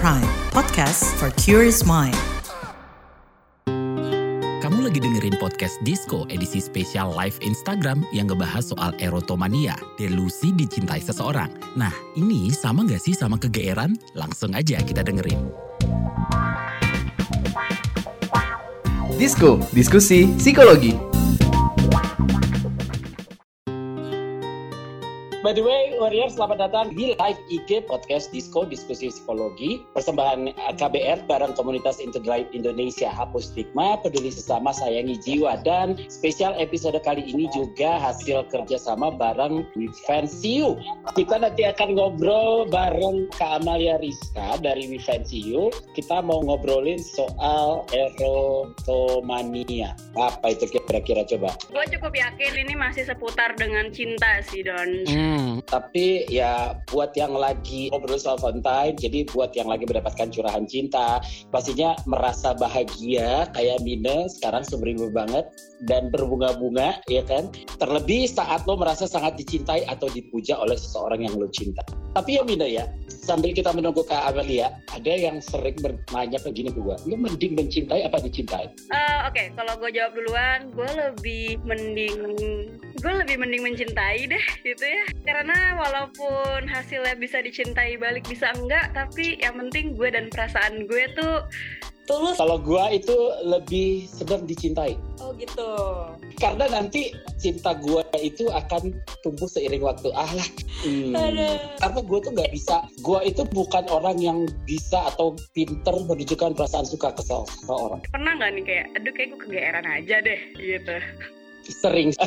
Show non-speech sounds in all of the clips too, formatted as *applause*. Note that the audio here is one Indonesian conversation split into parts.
Prime, podcast for curious mind. Kamu lagi dengerin podcast Disco edisi spesial live Instagram yang ngebahas soal erotomania, delusi dicintai seseorang. Nah, ini sama nggak sih sama kegeeran? Langsung aja kita dengerin. Disko, diskusi psikologi. By the way, Warrior, selamat datang di live IG podcast Disco Diskusi Psikologi persembahan KBR bareng komunitas Integrate Indonesia Hapus Stigma, Peduli Sesama, Sayangi Jiwa dan spesial episode kali ini juga hasil kerjasama bareng Vivensiu. Kita nanti akan ngobrol bareng Kak Amalia Rizka dari Vivensiu. Kita mau ngobrolin soal erotomania. Apa itu kira-kira coba? Gue cukup yakin ini masih seputar dengan cinta sih Don. Hmm, tapi ya buat yang lagi ngobrol soal Valentine, jadi buat yang lagi mendapatkan curahan cinta, pastinya merasa bahagia kayak Mine sekarang semeribu banget dan berbunga-bunga, ya kan? Terlebih saat lo merasa sangat dicintai atau dipuja oleh seseorang yang lo cinta. Tapi ya Mine ya, sambil kita menunggu Kak Amelia, ada yang sering bertanya begini ke gue, lo mending mencintai apa dicintai? Uh, Oke, okay. kalau gue jawab duluan, gue lebih mending gue lebih mending mencintai deh gitu ya karena walaupun hasilnya bisa dicintai balik bisa enggak tapi yang penting gue dan perasaan gue tuh tulus. Kalau gue itu lebih sedang dicintai. Oh gitu. Karena nanti cinta gue itu akan tumbuh seiring waktu. Ah lah. Hmm. karena gue tuh nggak bisa. Gue itu bukan orang yang bisa atau pinter menunjukkan perasaan suka ke seseorang pernah nggak nih kayak aduh kayak gue kegeeran aja deh gitu. Sering *laughs*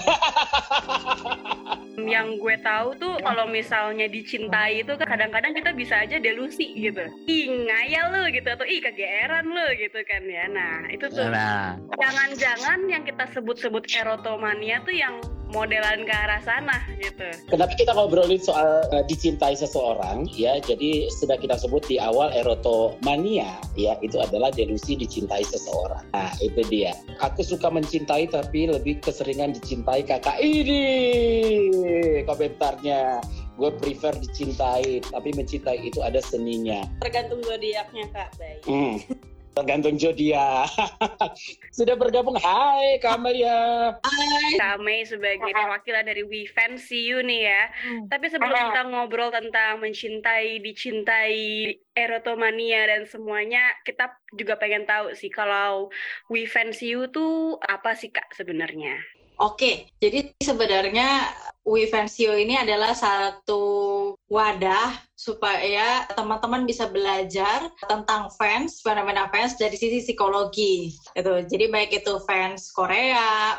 yang gue tahu tuh kalau misalnya dicintai itu kan kadang-kadang kita bisa aja delusi gitu ih ngayal lu gitu atau ih kegeeran lu gitu kan ya nah itu tuh jangan-jangan yang kita sebut-sebut erotomania tuh yang modelan ke arah sana gitu. Kenapa kita ngobrolin soal uh, dicintai seseorang ya? Jadi sudah kita sebut di awal erotomania ya itu adalah delusi dicintai seseorang. Nah itu dia. Aku suka mencintai tapi lebih keseringan dicintai kakak ini komentarnya. Gue prefer dicintai tapi mencintai itu ada seninya. Tergantung zodiaknya kak. Baik. Hmm. tergantung zodiak. *laughs* Sudah bergabung. Hai Kamelia. Hai. Kame sebagai perwakilan dari We Fancy You nih ya. Hmm. tapi sebelum kita ngobrol tentang mencintai dicintai erotomania dan semuanya kita juga pengen tahu sih kalau We Fancy You tuh apa sih kak sebenarnya Oke, jadi sebenarnya Wivensio ini adalah satu wadah supaya teman-teman bisa belajar tentang fans, fenomena fans dari sisi psikologi. Gitu. Jadi baik itu fans Korea,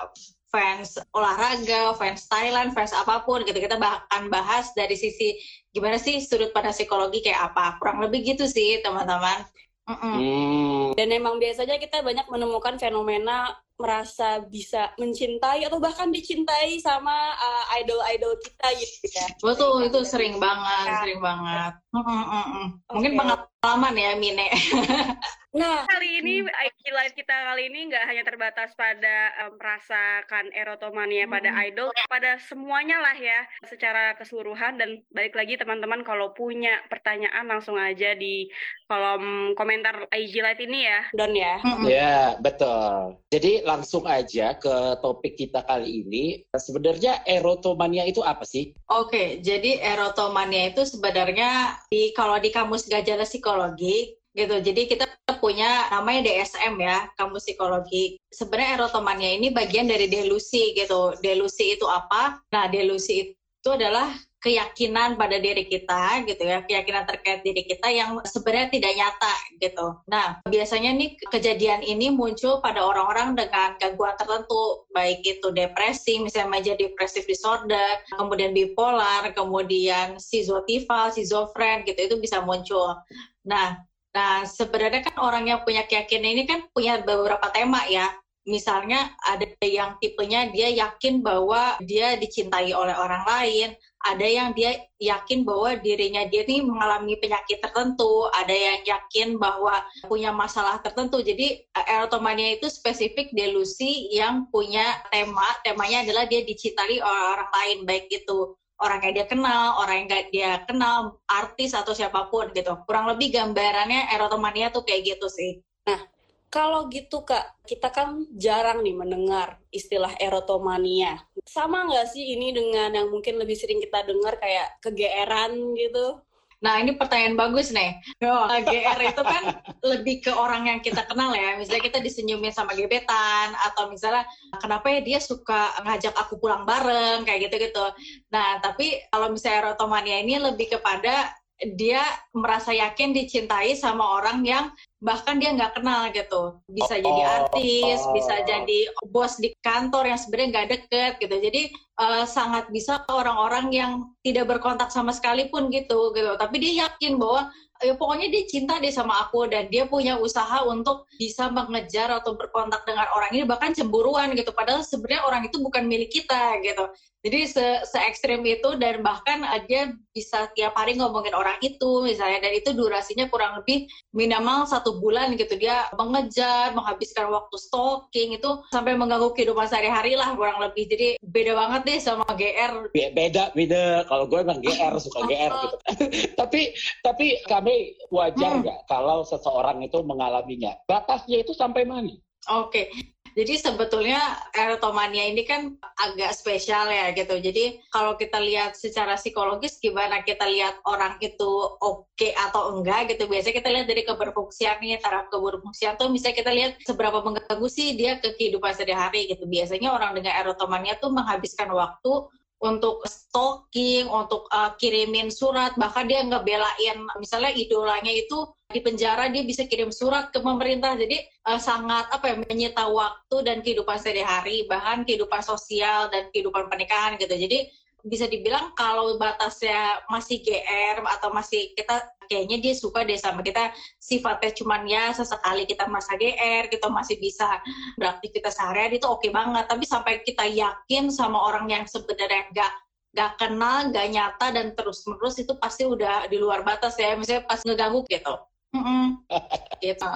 fans olahraga, fans Thailand, fans apa pun gitu. Kita akan bahas dari sisi gimana sih sudut pada psikologi kayak apa. Kurang lebih gitu sih, teman-teman. Mm -mm. Dan emang biasanya kita banyak menemukan fenomena merasa bisa mencintai atau bahkan dicintai sama uh, idol-idol kita gitu ya. Betul, itu sering banget, ya. sering banget. Mm -mm. Mungkin pengalaman ya, Mine. *laughs* Nah, kali ini IG Live kita kali ini nggak hanya terbatas pada um, merasakan erotomania hmm. pada idol, pada semuanya lah ya, secara keseluruhan dan balik lagi teman-teman kalau punya pertanyaan langsung aja di kolom komentar IG Live ini ya, Don ya. Ya, betul. Jadi langsung aja ke topik kita kali ini. Sebenarnya erotomania itu apa sih? Oke, jadi erotomania itu sebenarnya di kalau di kamus Gajah Psikologi gitu. Jadi kita punya namanya DSM ya, kamu psikologi. Sebenarnya erotomania ini bagian dari delusi gitu. Delusi itu apa? Nah, delusi itu adalah keyakinan pada diri kita gitu ya, keyakinan terkait diri kita yang sebenarnya tidak nyata gitu. Nah, biasanya nih kejadian ini muncul pada orang-orang dengan gangguan tertentu, baik itu depresi, misalnya major depressive disorder, kemudian bipolar, kemudian sizotifal, sizofren gitu, itu bisa muncul. Nah, Nah, sebenarnya kan orang yang punya keyakinan ini kan punya beberapa tema ya. Misalnya ada yang tipenya dia yakin bahwa dia dicintai oleh orang lain, ada yang dia yakin bahwa dirinya dia ini mengalami penyakit tertentu, ada yang yakin bahwa punya masalah tertentu. Jadi erotomania itu spesifik delusi yang punya tema, temanya adalah dia dicintai oleh orang lain, baik itu orang yang dia kenal, orang yang gak dia kenal, artis atau siapa pun gitu. Kurang lebih gambarannya erotomania tuh kayak gitu sih. Nah, kalau gitu kak, kita kan jarang nih mendengar istilah erotomania. Sama nggak sih ini dengan yang mungkin lebih sering kita dengar kayak kegeeran gitu? Nah, ini pertanyaan bagus nih. Oh, GR itu kan lebih ke orang yang kita kenal ya. Misalnya kita disenyumin sama gebetan, atau misalnya kenapa ya dia suka ngajak aku pulang bareng, kayak gitu-gitu. Nah, tapi kalau misalnya erotomania ini lebih kepada dia merasa yakin dicintai sama orang yang bahkan dia nggak kenal gitu. Bisa jadi oh. artis bisa jadi bos di kantor yang sebenarnya nggak deket gitu. Jadi uh, sangat bisa orang-orang yang tidak berkontak sama sekali pun gitu gitu. Tapi dia yakin bahwa ya pokoknya dia cinta deh sama aku dan dia punya usaha untuk bisa mengejar atau berkontak dengan orang ini bahkan cemburuan gitu. Padahal sebenarnya orang itu bukan milik kita gitu jadi se, se ekstrim itu dan bahkan dia bisa tiap hari ngomongin orang itu misalnya. Dan itu durasinya kurang lebih minimal satu bulan gitu. Dia mengejar menghabiskan waktu stalking itu sampai mengganggu kehidupan sehari-hari lah kurang lebih. Jadi beda banget deh sama GR beda beda. Kalau gue emang GR suka GR gitu. *laughs* Tapi tapi kami wajar hmm. nggak hmm. kalau seseorang itu mengalaminya? Batasnya itu sampai mana? Oke, jadi sebetulnya erotomania ini kan agak spesial ya gitu. Jadi kalau kita lihat secara psikologis gimana kita lihat orang itu oke okay atau enggak gitu. Biasanya kita lihat dari keberfungsiannya, taraf keberfungsian tuh misalnya kita lihat seberapa mengganggu sih dia ke kehidupan sehari-hari gitu. Biasanya orang dengan erotomania tuh menghabiskan waktu untuk stalking, untuk uh, kirimin surat, bahkan dia ngebelain misalnya idolanya itu di penjara dia bisa kirim surat ke pemerintah. Jadi uh, sangat apa ya menyita waktu dan kehidupan sehari-hari, bahkan kehidupan sosial dan kehidupan pernikahan gitu. Jadi bisa dibilang kalau batasnya masih GR atau masih kita kayaknya dia suka deh sama kita. Sifatnya cuman ya sesekali kita masa GR kita masih bisa beraktivitas sehari-hari itu oke okay banget. Tapi sampai kita yakin sama orang yang sebenarnya nggak nggak kenal nggak nyata dan terus menerus itu pasti udah di luar batas ya. Misalnya pas ngeganggu gitu. Mm -mm. *laughs* gitu.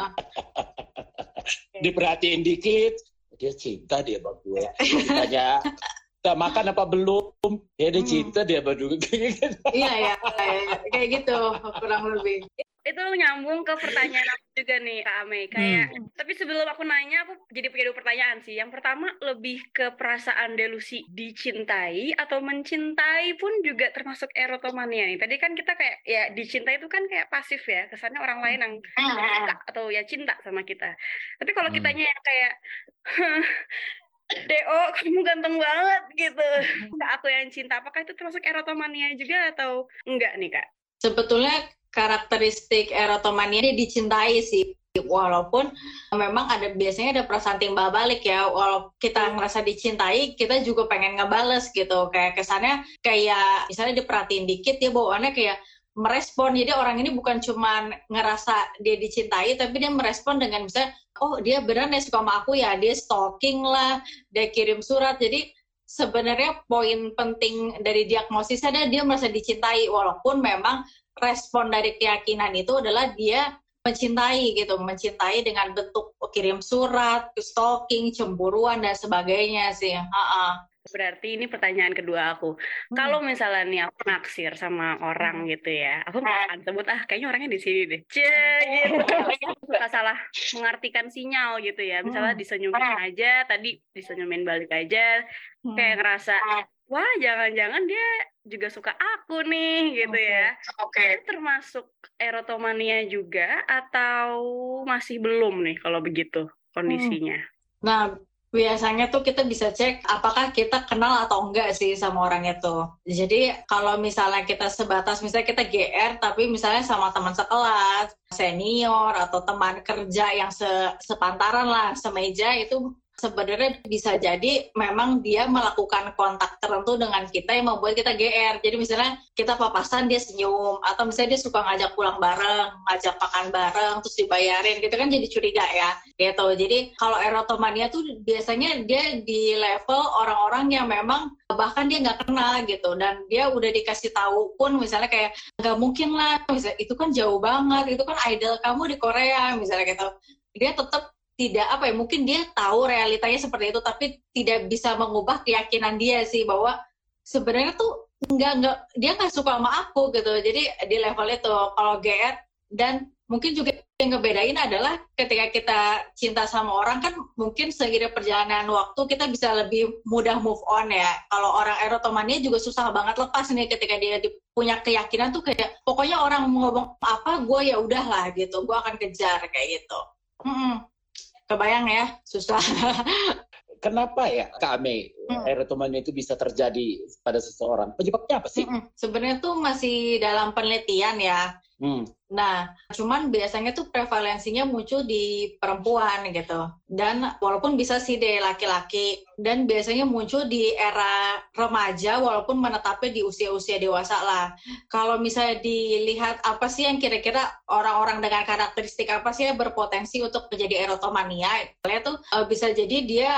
Diperhatiin dikit. Dia cinta dia sama gue. Ditanya *laughs* udah makan apa belum? Ya dia hmm. cinta dia baru *laughs* iya ya kayak gitu kurang lebih. Itu nyambung ke pertanyaan aku juga nih Kak Ame. Kayak hmm. tapi sebelum aku nanya aku jadi punya dua pertanyaan sih. Yang pertama lebih ke perasaan delusi dicintai atau mencintai pun juga termasuk erotomania nih. Tadi kan kita kayak ya dicintai itu kan kayak pasif ya kesannya orang lain yang suka atau ya cinta sama kita. Tapi kalau hmm. kitanya yang kayak *laughs* Do, kamu ganteng banget gitu. Aku yang cinta, apakah itu termasuk erotomania juga atau enggak nih kak? Sebetulnya karakteristik erotomania ini dicintai sih. Walaupun memang ada biasanya ada perasaan timbal balik ya. Walau kita ngerasa dicintai, kita juga pengen ngebales gitu. Kayak kesannya kayak misalnya diperhatiin dikit, ya bawaannya kayak merespon. Jadi orang ini bukan cuma ngerasa dia dicintai, tapi dia merespon dengan misalnya oh dia benar nih suka sama aku ya dia stalking lah dia kirim surat jadi sebenarnya poin penting dari diagnosisnya adalah dia merasa dicintai walaupun memang respon dari keyakinan itu adalah dia mencintai gitu mencintai dengan bentuk kirim surat stalking cemburuan dan sebagainya sih ha -ha. Berarti ini pertanyaan kedua aku. Hmm. Kalau misalnya nih aku naksir sama orang hmm. gitu ya, aku nggak akan sebut ah kayaknya orangnya di sini deh. C gitu. *laughs* salah mengartikan sinyal gitu ya. Misalnya hmm. disenyumin aja, tadi disenyumin balik aja, hmm. kayak ngerasa wah jangan-jangan dia juga suka aku nih gitu okay. ya. Oke. Okay. Termasuk erotomania juga atau masih belum nih kalau begitu kondisinya? Hmm. Nah, biasanya tuh kita bisa cek apakah kita kenal atau enggak sih sama orang itu. Jadi kalau misalnya kita sebatas misalnya kita GR tapi misalnya sama teman sekelas, senior atau teman kerja yang se sepantaran lah, semeja itu sebenarnya bisa jadi memang dia melakukan kontak tertentu dengan kita yang membuat kita GR. Jadi misalnya kita papasan dia senyum atau misalnya dia suka ngajak pulang bareng, ngajak makan bareng terus dibayarin gitu kan jadi curiga ya. Gitu. Jadi kalau erotomania tuh biasanya dia di level orang-orang yang memang bahkan dia nggak kenal gitu dan dia udah dikasih tahu pun misalnya kayak nggak mungkin lah misalnya itu kan jauh banget itu kan idol kamu di Korea misalnya gitu dia tetap tidak apa ya mungkin dia tahu realitanya seperti itu tapi tidak bisa mengubah keyakinan dia sih bahwa sebenarnya tuh nggak nggak dia nggak suka sama aku gitu jadi di level itu kalau GR dan mungkin juga yang ngebedain adalah ketika kita cinta sama orang kan mungkin seiring perjalanan waktu kita bisa lebih mudah move on ya. Kalau orang erotomania juga susah banget lepas nih ketika dia punya keyakinan tuh kayak pokoknya orang ngomong apa gue ya udahlah gitu, gue akan kejar kayak gitu. Mm -mm. Kebayang ya, susah. *laughs* Kenapa ya Kak Ame hmm. erotomania itu bisa terjadi pada seseorang? Penyebabnya apa sih? Hmm. Sebenarnya tuh masih dalam penelitian ya. Hmm. Nah, cuman biasanya tuh prevalensinya muncul di perempuan gitu. Dan walaupun bisa sih di laki-laki dan biasanya muncul di era remaja walaupun menetapnya di usia-usia dewasa lah. Kalau misalnya dilihat apa sih yang kira-kira orang-orang dengan karakteristik apa sih yang berpotensi untuk menjadi erotomania? Tuh uh, bisa jadi dia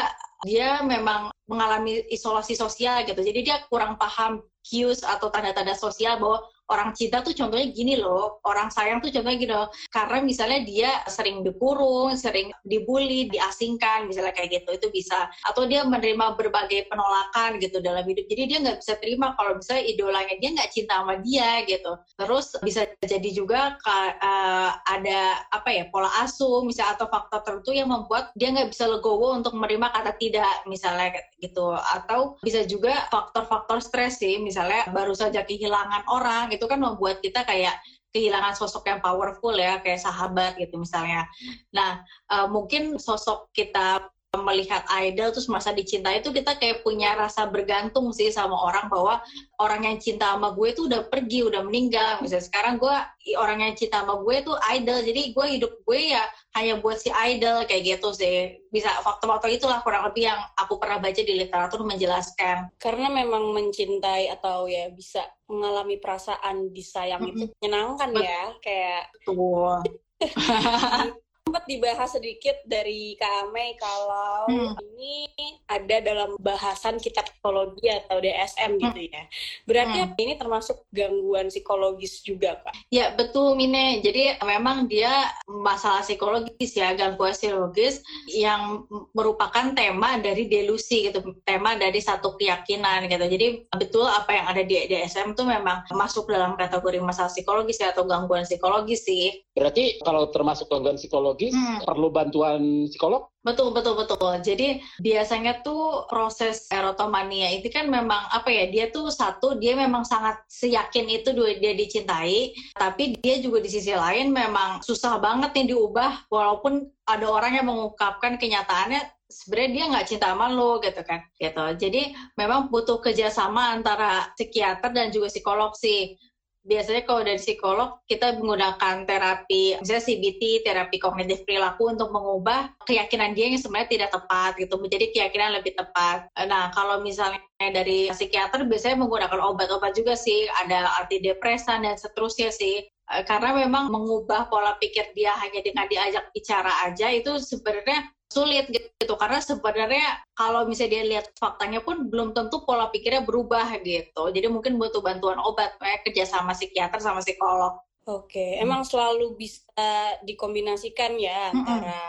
dia memang mengalami isolasi sosial gitu. Jadi dia kurang paham cues atau tanda-tanda sosial bahwa orang cinta tuh contohnya gini loh, orang sayang tuh contohnya gini loh, karena misalnya dia sering dikurung, sering dibully, diasingkan, misalnya kayak gitu, itu bisa. Atau dia menerima berbagai penolakan gitu dalam hidup, jadi dia nggak bisa terima kalau misalnya idolanya dia nggak cinta sama dia gitu. Terus bisa jadi juga uh, ada apa ya pola asuh, misalnya atau faktor tertentu yang membuat dia nggak bisa legowo untuk menerima kata tidak, misalnya gitu. Atau bisa juga faktor-faktor stres sih, misalnya baru saja kehilangan orang itu kan membuat kita kayak kehilangan sosok yang powerful ya kayak sahabat gitu misalnya. Nah uh, mungkin sosok kita melihat idol terus masa dicintai itu kita kayak punya rasa bergantung sih sama orang bahwa orang yang cinta sama gue itu udah pergi udah meninggal misalnya sekarang gue orang yang cinta sama gue itu idol jadi gue hidup gue ya hanya buat si idol kayak gitu sih bisa faktor-faktor itulah kurang lebih yang aku pernah baca di literatur menjelaskan karena memang mencintai atau ya bisa mengalami perasaan disayang mm -hmm. itu menyenangkan ya kayak Betul. *laughs* sempat dibahas sedikit dari Kak Ame kalau hmm. ini ada dalam bahasan kitab psikologi atau DSM hmm. gitu ya. Berarti hmm. ini termasuk gangguan psikologis juga, Kak? Ya, betul Mine. Jadi memang dia masalah psikologis ya, gangguan psikologis yang merupakan tema dari delusi gitu, tema dari satu keyakinan gitu. Jadi betul apa yang ada di DSM itu memang masuk dalam kategori masalah psikologis ya atau gangguan psikologis sih. Berarti kalau termasuk gangguan psikologis psikologis hmm. perlu bantuan psikolog? Betul betul betul. Jadi biasanya tuh proses erotomania itu kan memang apa ya dia tuh satu dia memang sangat seyakin itu dia dicintai, tapi dia juga di sisi lain memang susah banget nih diubah walaupun ada orang yang mengungkapkan kenyataannya sebenarnya dia nggak cinta sama lo gitu kan gitu. Jadi memang butuh kerjasama antara psikiater dan juga psikolog sih biasanya kalau dari psikolog kita menggunakan terapi misalnya CBT terapi kognitif perilaku untuk mengubah keyakinan dia yang sebenarnya tidak tepat gitu menjadi keyakinan lebih tepat. Nah kalau misalnya dari psikiater biasanya menggunakan obat-obat juga sih ada antidepresan dan seterusnya sih. Eh, karena memang mengubah pola pikir dia hanya dengan diajak bicara aja itu sebenarnya sulit gitu karena sebenarnya kalau misalnya dia lihat faktanya pun belum tentu pola pikirnya berubah gitu jadi mungkin butuh bantuan obat ya kerja sama psikiater sama psikolog Oke, hmm. emang selalu bisa dikombinasikan ya hmm. antara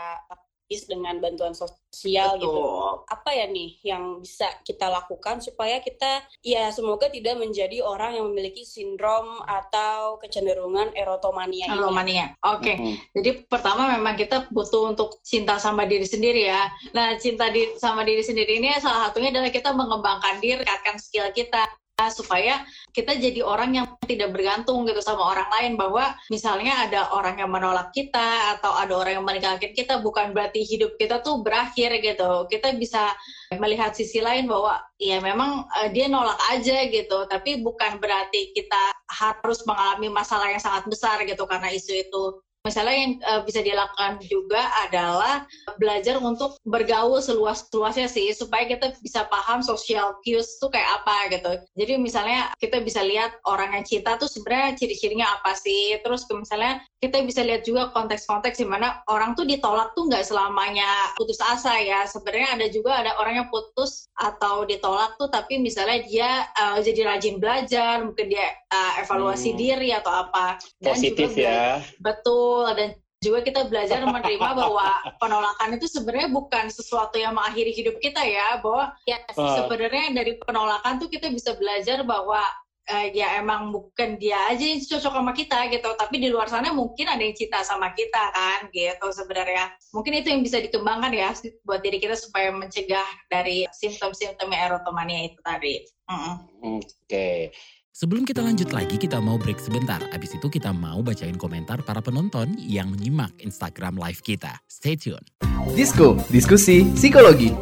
dengan bantuan sosial gitu. Betul. gitu. Apa ya nih yang bisa kita lakukan supaya kita ya semoga tidak menjadi orang yang memiliki sindrom atau kecenderungan erotomania. Erotomania. Oke. Okay. Mm -hmm. Jadi pertama memang kita butuh untuk cinta sama diri sendiri ya. Nah, cinta di, sama diri sendiri ini salah satunya adalah kita mengembangkan diri, meningkatkan skill kita supaya kita jadi orang yang tidak bergantung gitu sama orang lain. Bahwa misalnya ada orang yang menolak kita atau ada orang yang meninggalkan kita bukan berarti hidup kita tuh berakhir gitu. Kita bisa melihat sisi lain bahwa ya memang uh, dia nolak aja gitu. Tapi bukan berarti kita harus mengalami masalah yang sangat besar gitu karena isu itu Misalnya yang uh, bisa dilakukan juga adalah belajar untuk bergaul seluas-luasnya sih supaya kita bisa paham social cues tuh kayak apa gitu. Jadi misalnya kita bisa lihat orang yang cinta tuh sebenarnya ciri-cirinya apa sih. Terus misalnya kita bisa lihat juga konteks-konteks di mana orang tuh ditolak tuh nggak selamanya putus asa ya. Sebenarnya ada juga ada orang yang putus atau ditolak tuh tapi misalnya dia uh, jadi rajin belajar, mungkin dia uh, evaluasi hmm. diri atau apa. Dan Positif juga, ya. Betul dan juga kita belajar menerima *laughs* bahwa penolakan itu sebenarnya bukan sesuatu yang mengakhiri hidup kita ya bahwa ya sebenarnya dari penolakan tuh kita bisa belajar bahwa uh, ya emang bukan dia aja yang cocok sama kita gitu tapi di luar sana mungkin ada yang cinta sama kita kan gitu sebenarnya mungkin itu yang bisa dikembangkan ya buat diri kita supaya mencegah dari simptom-simptom erotomania itu tadi mm -mm. oke okay. Sebelum kita lanjut lagi, kita mau break sebentar. Abis itu kita mau bacain komentar para penonton yang menyimak Instagram live kita. Stay tune. Disko, diskusi psikologi.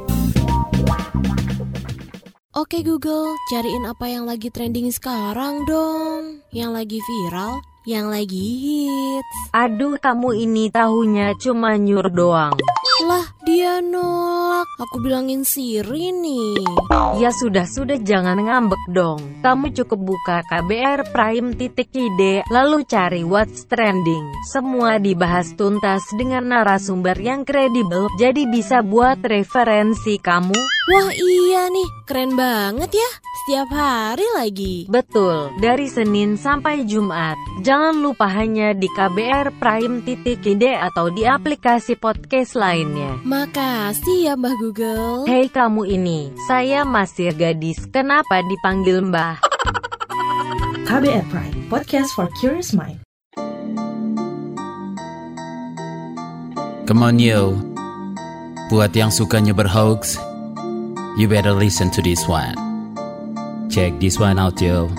Oke Google, cariin apa yang lagi trending sekarang dong. Yang lagi viral, yang lagi hits. Aduh, kamu ini tahunya cuma nyur doang. Lah, dia nolak. Aku bilangin Siri nih. Ya sudah, sudah jangan ngambek dong. Kamu cukup buka KBR Prime titik ide, lalu cari what's trending. Semua dibahas tuntas dengan narasumber yang kredibel, jadi bisa buat referensi kamu. Wah iya nih, keren banget ya. Setiap hari lagi. Betul, dari Senin sampai Jumat. Jangan lupa hanya di KBR Prime titik ide atau di aplikasi podcast lain lainnya. Makasih ya Mbah Google. Hei kamu ini, saya masih gadis, kenapa dipanggil Mbah? *laughs* KBR Prime, podcast for curious mind. Come on yo, buat yang sukanya berhoax, you better listen to this one. Check this one out yo.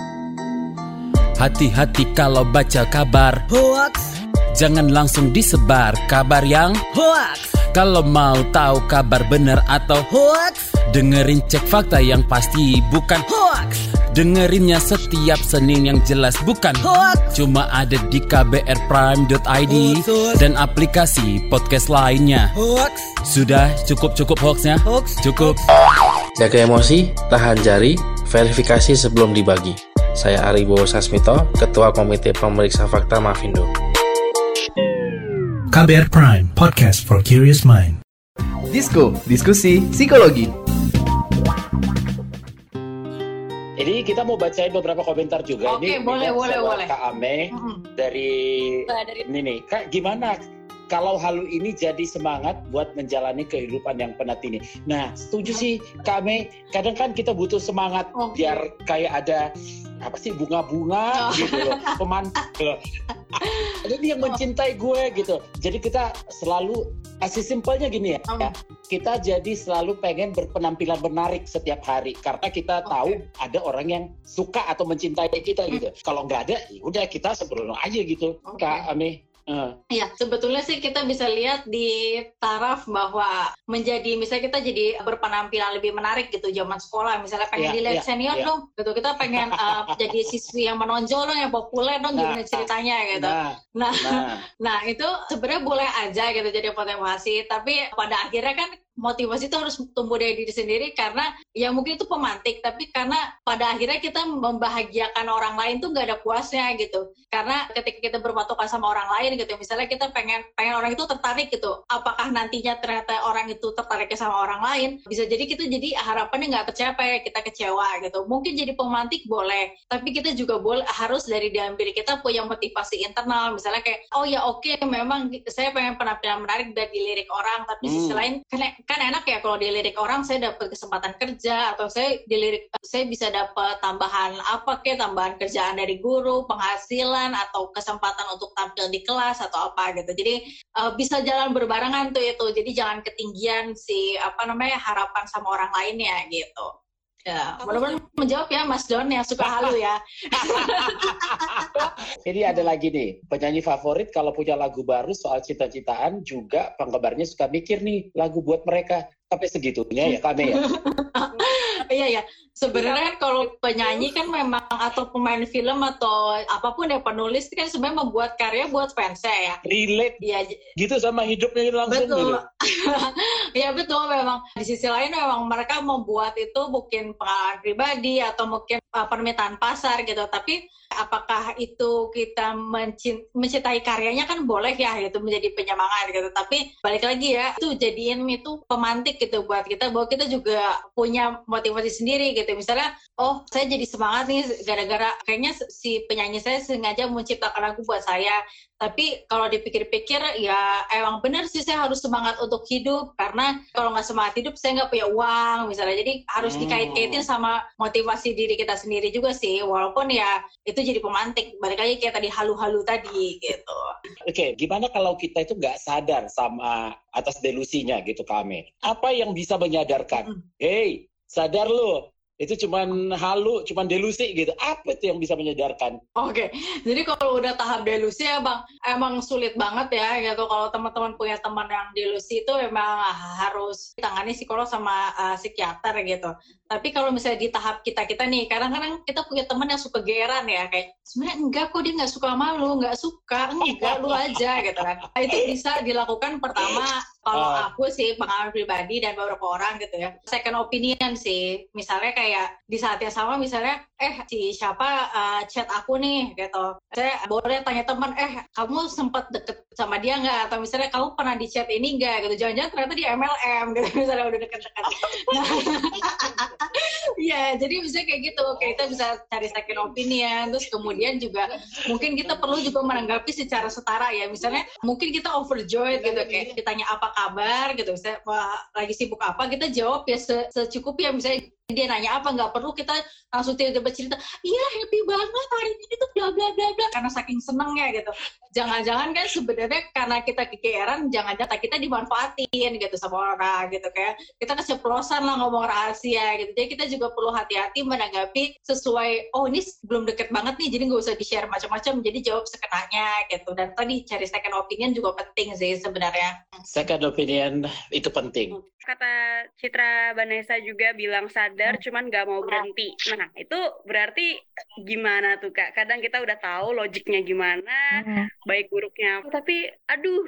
Hati-hati kalau baca kabar hoax. Jangan langsung disebar kabar yang hoax. Kalau mau tahu kabar benar atau hoax, dengerin cek fakta yang pasti bukan hoax. Dengerinnya setiap Senin yang jelas bukan hoax. Cuma ada di kbrprime.id dan aplikasi podcast lainnya. Hoax. Sudah cukup cukup hoaxnya? Hoax. Cukup. Jaga emosi, tahan jari, verifikasi sebelum dibagi. Saya Aribo Sasmito, Ketua Komite Pemeriksa Fakta Mafindo. KBR Prime, podcast for curious mind. Disko, diskusi psikologi. Jadi kita mau bacain beberapa komentar juga. Oke, ini boleh, boleh, boleh. Kak Ame mm-hmm. dari, dari ini nih. Kak, gimana kalau halu ini jadi semangat buat menjalani kehidupan yang penat ini. Nah, setuju sih kami. Kadang kan kita butuh semangat okay. biar kayak ada apa sih bunga-bunga oh. gitu loh, pemantik. *laughs* Ada yang mencintai gue gitu. Jadi kita selalu kasih simpelnya gini ya, ya. Kita jadi selalu pengen berpenampilan menarik setiap hari karena kita okay. tahu ada orang yang suka atau mencintai kita gitu. Hmm. Kalau nggak ada, ya udah kita sebelum aja gitu. Okay. Kak Ami. Uh. Ya, sebetulnya sih kita bisa lihat di taraf bahwa menjadi misalnya kita jadi berpenampilan lebih menarik gitu zaman sekolah misalnya pengen yeah, dilihat yeah, senior yeah. dong gitu kita pengen uh, jadi siswi yang menonjol dong yang populer dong nah, gimana ceritanya gitu. Nah, nah, nah, *laughs* nah itu sebenarnya boleh aja gitu jadi motivasi tapi pada akhirnya kan motivasi itu harus tumbuh dari diri sendiri karena ya mungkin itu pemantik tapi karena pada akhirnya kita membahagiakan orang lain tuh nggak ada puasnya gitu. Karena ketika kita berpatokan sama orang lain gitu misalnya kita pengen pengen orang itu tertarik gitu apakah nantinya ternyata orang itu tertariknya sama orang lain? Bisa jadi kita jadi harapannya nggak tercapai kita kecewa gitu. Mungkin jadi pemantik boleh tapi kita juga boleh harus dari dalam diri kita punya motivasi internal. Misalnya kayak oh ya oke okay, memang saya pengen penampilan menarik dari lirik orang tapi hmm. sisi lain karena kan enak ya kalau dilirik orang saya dapat kesempatan kerja atau saya dilirik saya bisa dapat tambahan apa ke tambahan kerjaan dari guru penghasilan atau kesempatan untuk tampil di kelas atau apa gitu. Jadi uh, bisa jalan berbarengan tuh itu. Jadi jangan ketinggian si apa namanya harapan sama orang lainnya gitu Ya, mudah-mudahan menjawab ya Mas Don yang suka *laughs* halu ya. *laughs* Ini ada lagi nih, penyanyi favorit kalau punya lagu baru soal cita-citaan juga penggemarnya suka mikir nih lagu buat mereka sampai segitunya ya kami ya. *laughs* Iya ya, sebenarnya kan kalau penyanyi kan memang atau pemain film atau apa pun ya penulis kan sebenarnya membuat karya buat fans ya. Relate. Iya. Gitu sama hidupnya langsung betul. *laughs* Iya betul memang di sisi lain memang mereka membuat itu mungkin pengalaman pribadi atau mungkin uh, permintaan pasar gitu. Tapi apakah itu kita mencintai karyanya kan boleh ya itu menjadi penyemangat gitu. Tapi balik lagi ya itu jadiin itu pemantik gitu buat kita bahwa kita juga punya motivasi sendiri gitu misalnya oh saya jadi semangat nih gara-gara kayaknya si penyanyi saya sengaja menciptakan lagu buat saya Tapi kalau dipikir-pikir ya emang benar sih saya harus semangat untuk hidup karena kalau nggak semangat hidup saya nggak punya uang misalnya. Jadi harus Hmm. dikait-kaitin sama motivasi diri kita sendiri juga sih. Walaupun ya itu jadi pemantik. Balik lagi kayak tadi halu-halu tadi gitu. Oke, gimana kalau kita itu nggak sadar sama atas delusinya gitu kami? Apa yang bisa menyadarkan? Hey, sadar lo, itu cuman halu, cuman delusi gitu. Apa itu yang bisa menyadarkan? Oke, jadi kalau udah tahap delusi ya bang, emang sulit banget ya gitu. Kalau teman-teman punya teman yang delusi itu memang harus ditangani psikolog sama uh, psikiater gitu. Tapi kalau misalnya di tahap kita kita nih, kadang-kadang kita punya teman yang suka geran ya, kayak sebenarnya enggak kok dia nggak suka malu, nggak suka, enggak lu aja gitu kan. Nah, itu bisa dilakukan pertama kalau Ah. aku sih pengalaman pribadi dan beberapa orang gitu ya. Second opinion sih. Misalnya kayak di saat yang sama misalnya eh si siapa uh, chat aku nih gitu. Saya boleh tanya teman eh kamu sempat deket sama dia nggak? Atau misalnya kamu pernah di chat ini nggak? Gitu. Jangan-jangan ternyata di MLM gitu *laughs* misalnya udah deket-deket. Nah, *laughs* ya jadi bisa kayak gitu. Kita bisa cari second opinion terus kemudian juga mungkin kita perlu juga menanggapi secara setara ya. Misalnya mungkin kita overjoyed gitu kayak ditanya apa kabar gitu. Misalnya lagi sibuk apa? Kita jawab ya se secukupnya misalnya dia nanya apa nggak perlu kita langsung tiba-tiba cerita iya happy banget hari ini tuh bla bla bla bla. Karena saking senengnya gitu. Jangan-jangan kan sebenarnya karena kita kegeeran jangan-jangan kita dimanfaatin gitu sama orang gitu kayak kita keceplosan lah ngomong rahasia gitu. Jadi kita juga perlu hati-hati menanggapi sesuai oh ini belum deket banget nih jadi nggak usah di share macam-macam jadi jawab sekenanya gitu. Dan tadi cari second opinion juga penting sih sebenarnya opinion itu penting. Kata Citra Vanessa juga bilang sadar, cuman nggak mau berhenti. Nah, itu berarti gimana tuh kak? Kadang kita udah tahu logiknya gimana, baik buruknya, tapi aduh,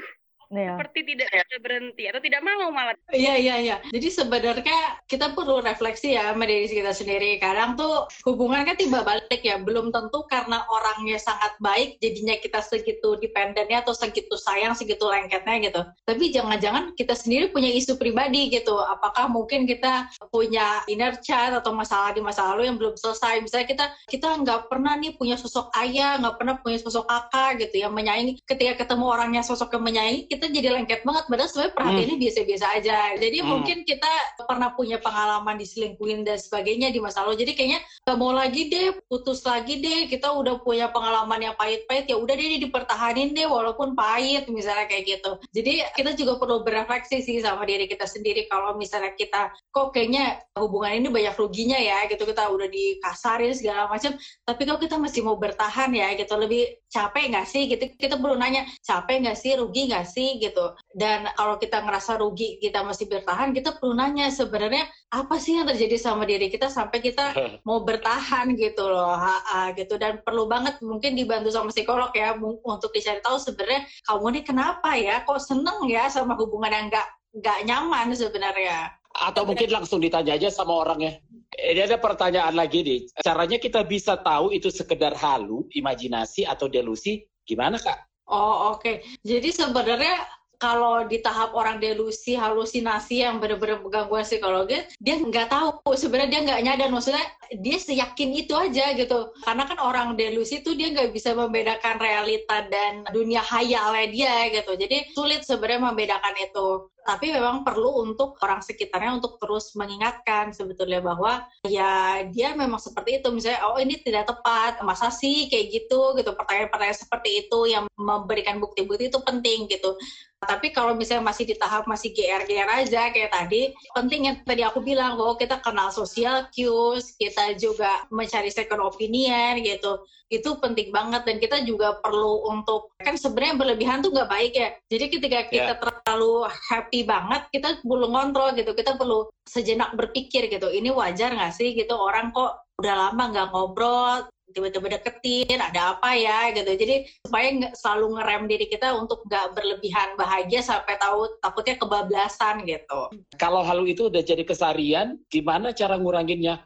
Iya. seperti tidak bisa berhenti atau tidak mau malah. Iya iya iya. Jadi sebenarnya kita perlu refleksi ya sama diri kita sendiri. Kadang tuh hubungan kan tiba balik ya. Belum tentu karena orangnya sangat baik jadinya kita segitu dependennya atau segitu sayang, segitu lengketnya gitu. Tapi jangan-jangan kita sendiri punya isu pribadi gitu. Apakah mungkin kita punya inner child atau masalah di masa lalu yang belum selesai. Misalnya kita kita nggak pernah nih punya sosok ayah, nggak pernah punya sosok kakak gitu yang menyayangi. Ketika ketemu orangnya sosok yang menyayangi, kita jadi lengket banget. Padahal sebenarnya perhatiannya biasa-biasa aja. Jadi Hmm. mungkin kita pernah punya pengalaman diselingkuhin dan sebagainya di masa lalu. Jadi kayaknya nggak mau lagi deh, putus lagi deh. Kita udah punya pengalaman yang pahit-pahit. Ya udah deh dipertahanin deh walaupun pahit misalnya kayak gitu. Jadi kita juga perlu berefleksi sih sama diri kita sendiri. Kalau misalnya kita kok kayaknya hubungan ini banyak ruginya ya gitu. Kita udah dikasarin segala macam. Tapi kok kita masih mau bertahan ya gitu. Lebih capek nggak sih gitu. Kita perlu nanya capek nggak sih, rugi nggak sih gitu. Dan kalau kita ngerasa rugi kita masih bertahan, kita perlu nanya sebenarnya apa sih yang terjadi sama diri kita sampai kita *laughs* mau bertahan gitu loh, ha, ha, gitu. Dan perlu banget mungkin dibantu sama psikolog ya untuk dicari tahu sebenarnya kamu ini kenapa ya, kok seneng ya sama hubungan yang nggak nggak nyaman sebenarnya. Atau mungkin langsung ditanya aja sama orangnya. Ini ada pertanyaan lagi nih. Caranya kita bisa tahu itu sekedar halu, imajinasi atau delusi, gimana kak? Oh oke, jadi sebenarnya kalau di tahap orang delusi, halusinasi yang benar-benar gangguan psikologi, dia nggak tahu sebenarnya dia nggak nyadar maksudnya dia seyakin itu aja gitu. Karena kan orang delusi itu dia nggak bisa membedakan realita dan dunia hayalnya dia gitu. Jadi sulit sebenarnya membedakan itu. Tapi memang perlu untuk orang sekitarnya untuk terus mengingatkan sebetulnya bahwa ya dia memang seperti itu. Misalnya oh ini tidak tepat, masa sih kayak gitu gitu. Pertanyaan-pertanyaan seperti itu yang memberikan bukti-bukti itu penting gitu. Tapi kalau misalnya masih di tahap masih GR-GR aja kayak tadi, penting yang tadi aku bilang bahwa kita kenal social cues, kita juga mencari second opinion gitu. Itu penting banget dan kita juga perlu untuk kan sebenarnya berlebihan tuh nggak baik ya. Jadi ketika kita Yeah. terlalu happy banget, kita perlu ngontrol gitu. Kita perlu sejenak berpikir gitu. Ini wajar nggak sih gitu orang kok udah lama nggak ngobrol, tiba-tiba deketin, ada apa ya gitu. Jadi supaya nggak selalu ngerem diri kita untuk nggak berlebihan bahagia sampai tahu takutnya kebablasan gitu. Kalau halu itu udah jadi kesarian, gimana cara nguranginnya?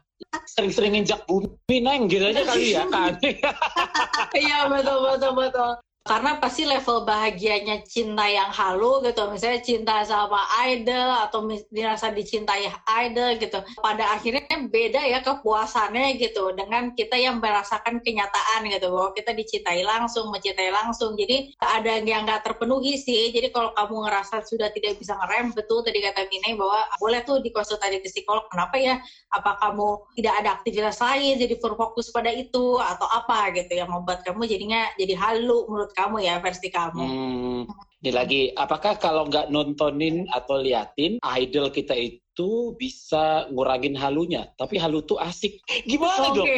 Sering-sering injak bumi, neng, gitu aja kali ya kan? *laughs* Iya betul betul betul. Karena pasti level bahagianya cinta yang halu gitu. Misalnya cinta sama idol atau dirasa dicintai idol gitu. Pada akhirnya beda ya kepuasannya gitu dengan kita yang merasakan kenyataan gitu bahwa kita dicintai langsung mencintai langsung. Jadi ada yang nggak terpenuhi sih. Jadi kalau kamu ngerasa sudah tidak bisa ngerem betul tadi kata Mine bahwa boleh tuh dikonsultasi ke psikolog kenapa ya? Apa kamu tidak ada aktivitas lain jadi berfokus pada itu atau apa gitu yang membuat kamu jadinya jadi halu menurut kamu ya versi kamu. Hmm, ini lagi, apakah kalau nggak nontonin atau liatin idol kita itu bisa ngurangin halunya? Tapi halu tuh asik. Gimana okay. dong?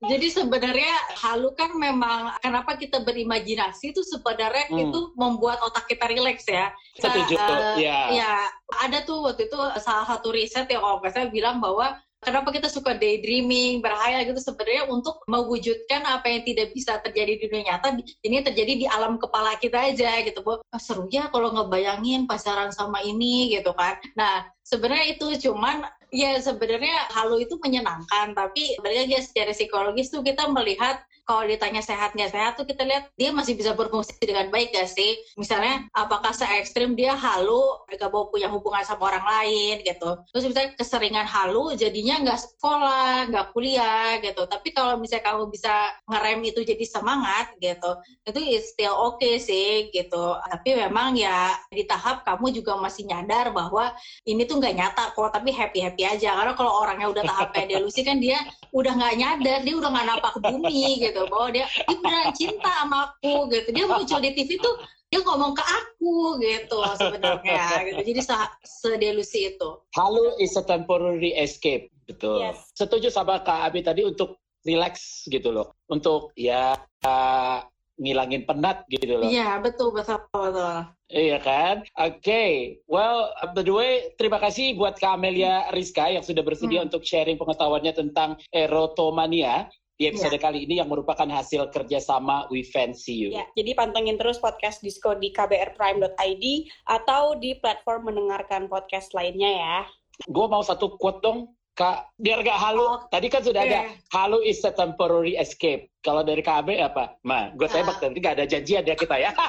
Jadi sebenarnya halu kan memang kenapa kita berimajinasi itu sebenarnya hmm. itu membuat otak kita rileks ya. Setuju. Uh, ya. ya. Ada tuh waktu itu salah satu riset yang kalau saya bilang bahwa kenapa kita suka daydreaming, berhayal gitu sebenarnya untuk mewujudkan apa yang tidak bisa terjadi di dunia nyata, ini terjadi di alam kepala kita aja gitu, Bu. Oh, seru ya kalau ngebayangin pasaran sama ini gitu kan. Nah, sebenarnya itu cuman ya sebenarnya halu itu menyenangkan, tapi sebenarnya secara psikologis tuh kita melihat kalau ditanya sehat nggak sehat tuh kita lihat dia masih bisa berfungsi dengan baik gak sih? Misalnya apakah se ekstrim dia halu gak mau punya hubungan sama orang lain gitu. Terus misalnya keseringan halu jadinya nggak sekolah, nggak kuliah gitu. Tapi kalau misalnya kamu bisa ngerem itu jadi semangat gitu, itu still oke okay sih gitu. Tapi memang ya di tahap kamu juga masih nyadar bahwa ini tuh nggak nyata kok, tapi happy happy aja. Karena kalau orangnya udah tahap delusi kan dia udah nggak nyadar, dia udah nggak napak bumi gitu gitu bahwa dia dia beneran cinta sama aku gitu dia muncul di TV tuh dia ngomong ke aku gitu sebenarnya gitu jadi sedelusi itu halu is a temporary escape betul yes. setuju sama kak Abi tadi untuk relax gitu loh untuk ya uh, ngilangin penat gitu loh iya betul betul betul Iya kan? Oke. Okay. Well, by the way, terima kasih buat Kak Amelia Rizka yang sudah bersedia hmm. untuk sharing pengetahuannya tentang erotomania di episode ya. kali ini yang merupakan hasil kerjasama We Fancy You. Ya, jadi pantengin terus podcast Disco di kbrprime.id atau di platform mendengarkan podcast lainnya ya. Gue mau satu quote dong, Kak, biar gak halu. Oh, Tadi kan sudah ada, halu is a temporary escape. Kalau dari KB apa? Ma, gue tembak uh. nanti gak ada janjian ya kita ya. *laughs*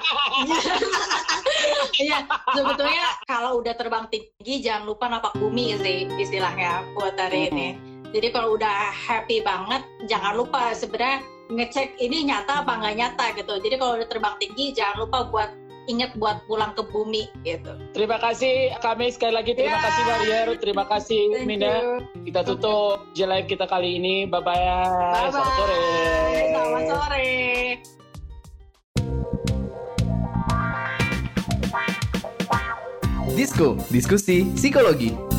Iya, sebetulnya kalau udah terbang tinggi jangan lupa napak bumi sih istilahnya buat hari hmm. ini jadi kalau udah happy banget, jangan lupa sebenarnya ngecek ini nyata apa nggak nyata gitu. Jadi kalau udah terbang tinggi, jangan lupa buat ingat buat pulang ke bumi gitu. Terima kasih kami sekali lagi terima yeah. kasih Marier, terima kasih Thank Mina. You. Kita tutup okay. live kita kali ini. Bye bye. bye, -bye. Selamat sore. Selamat sore. Disko, diskusi psikologi.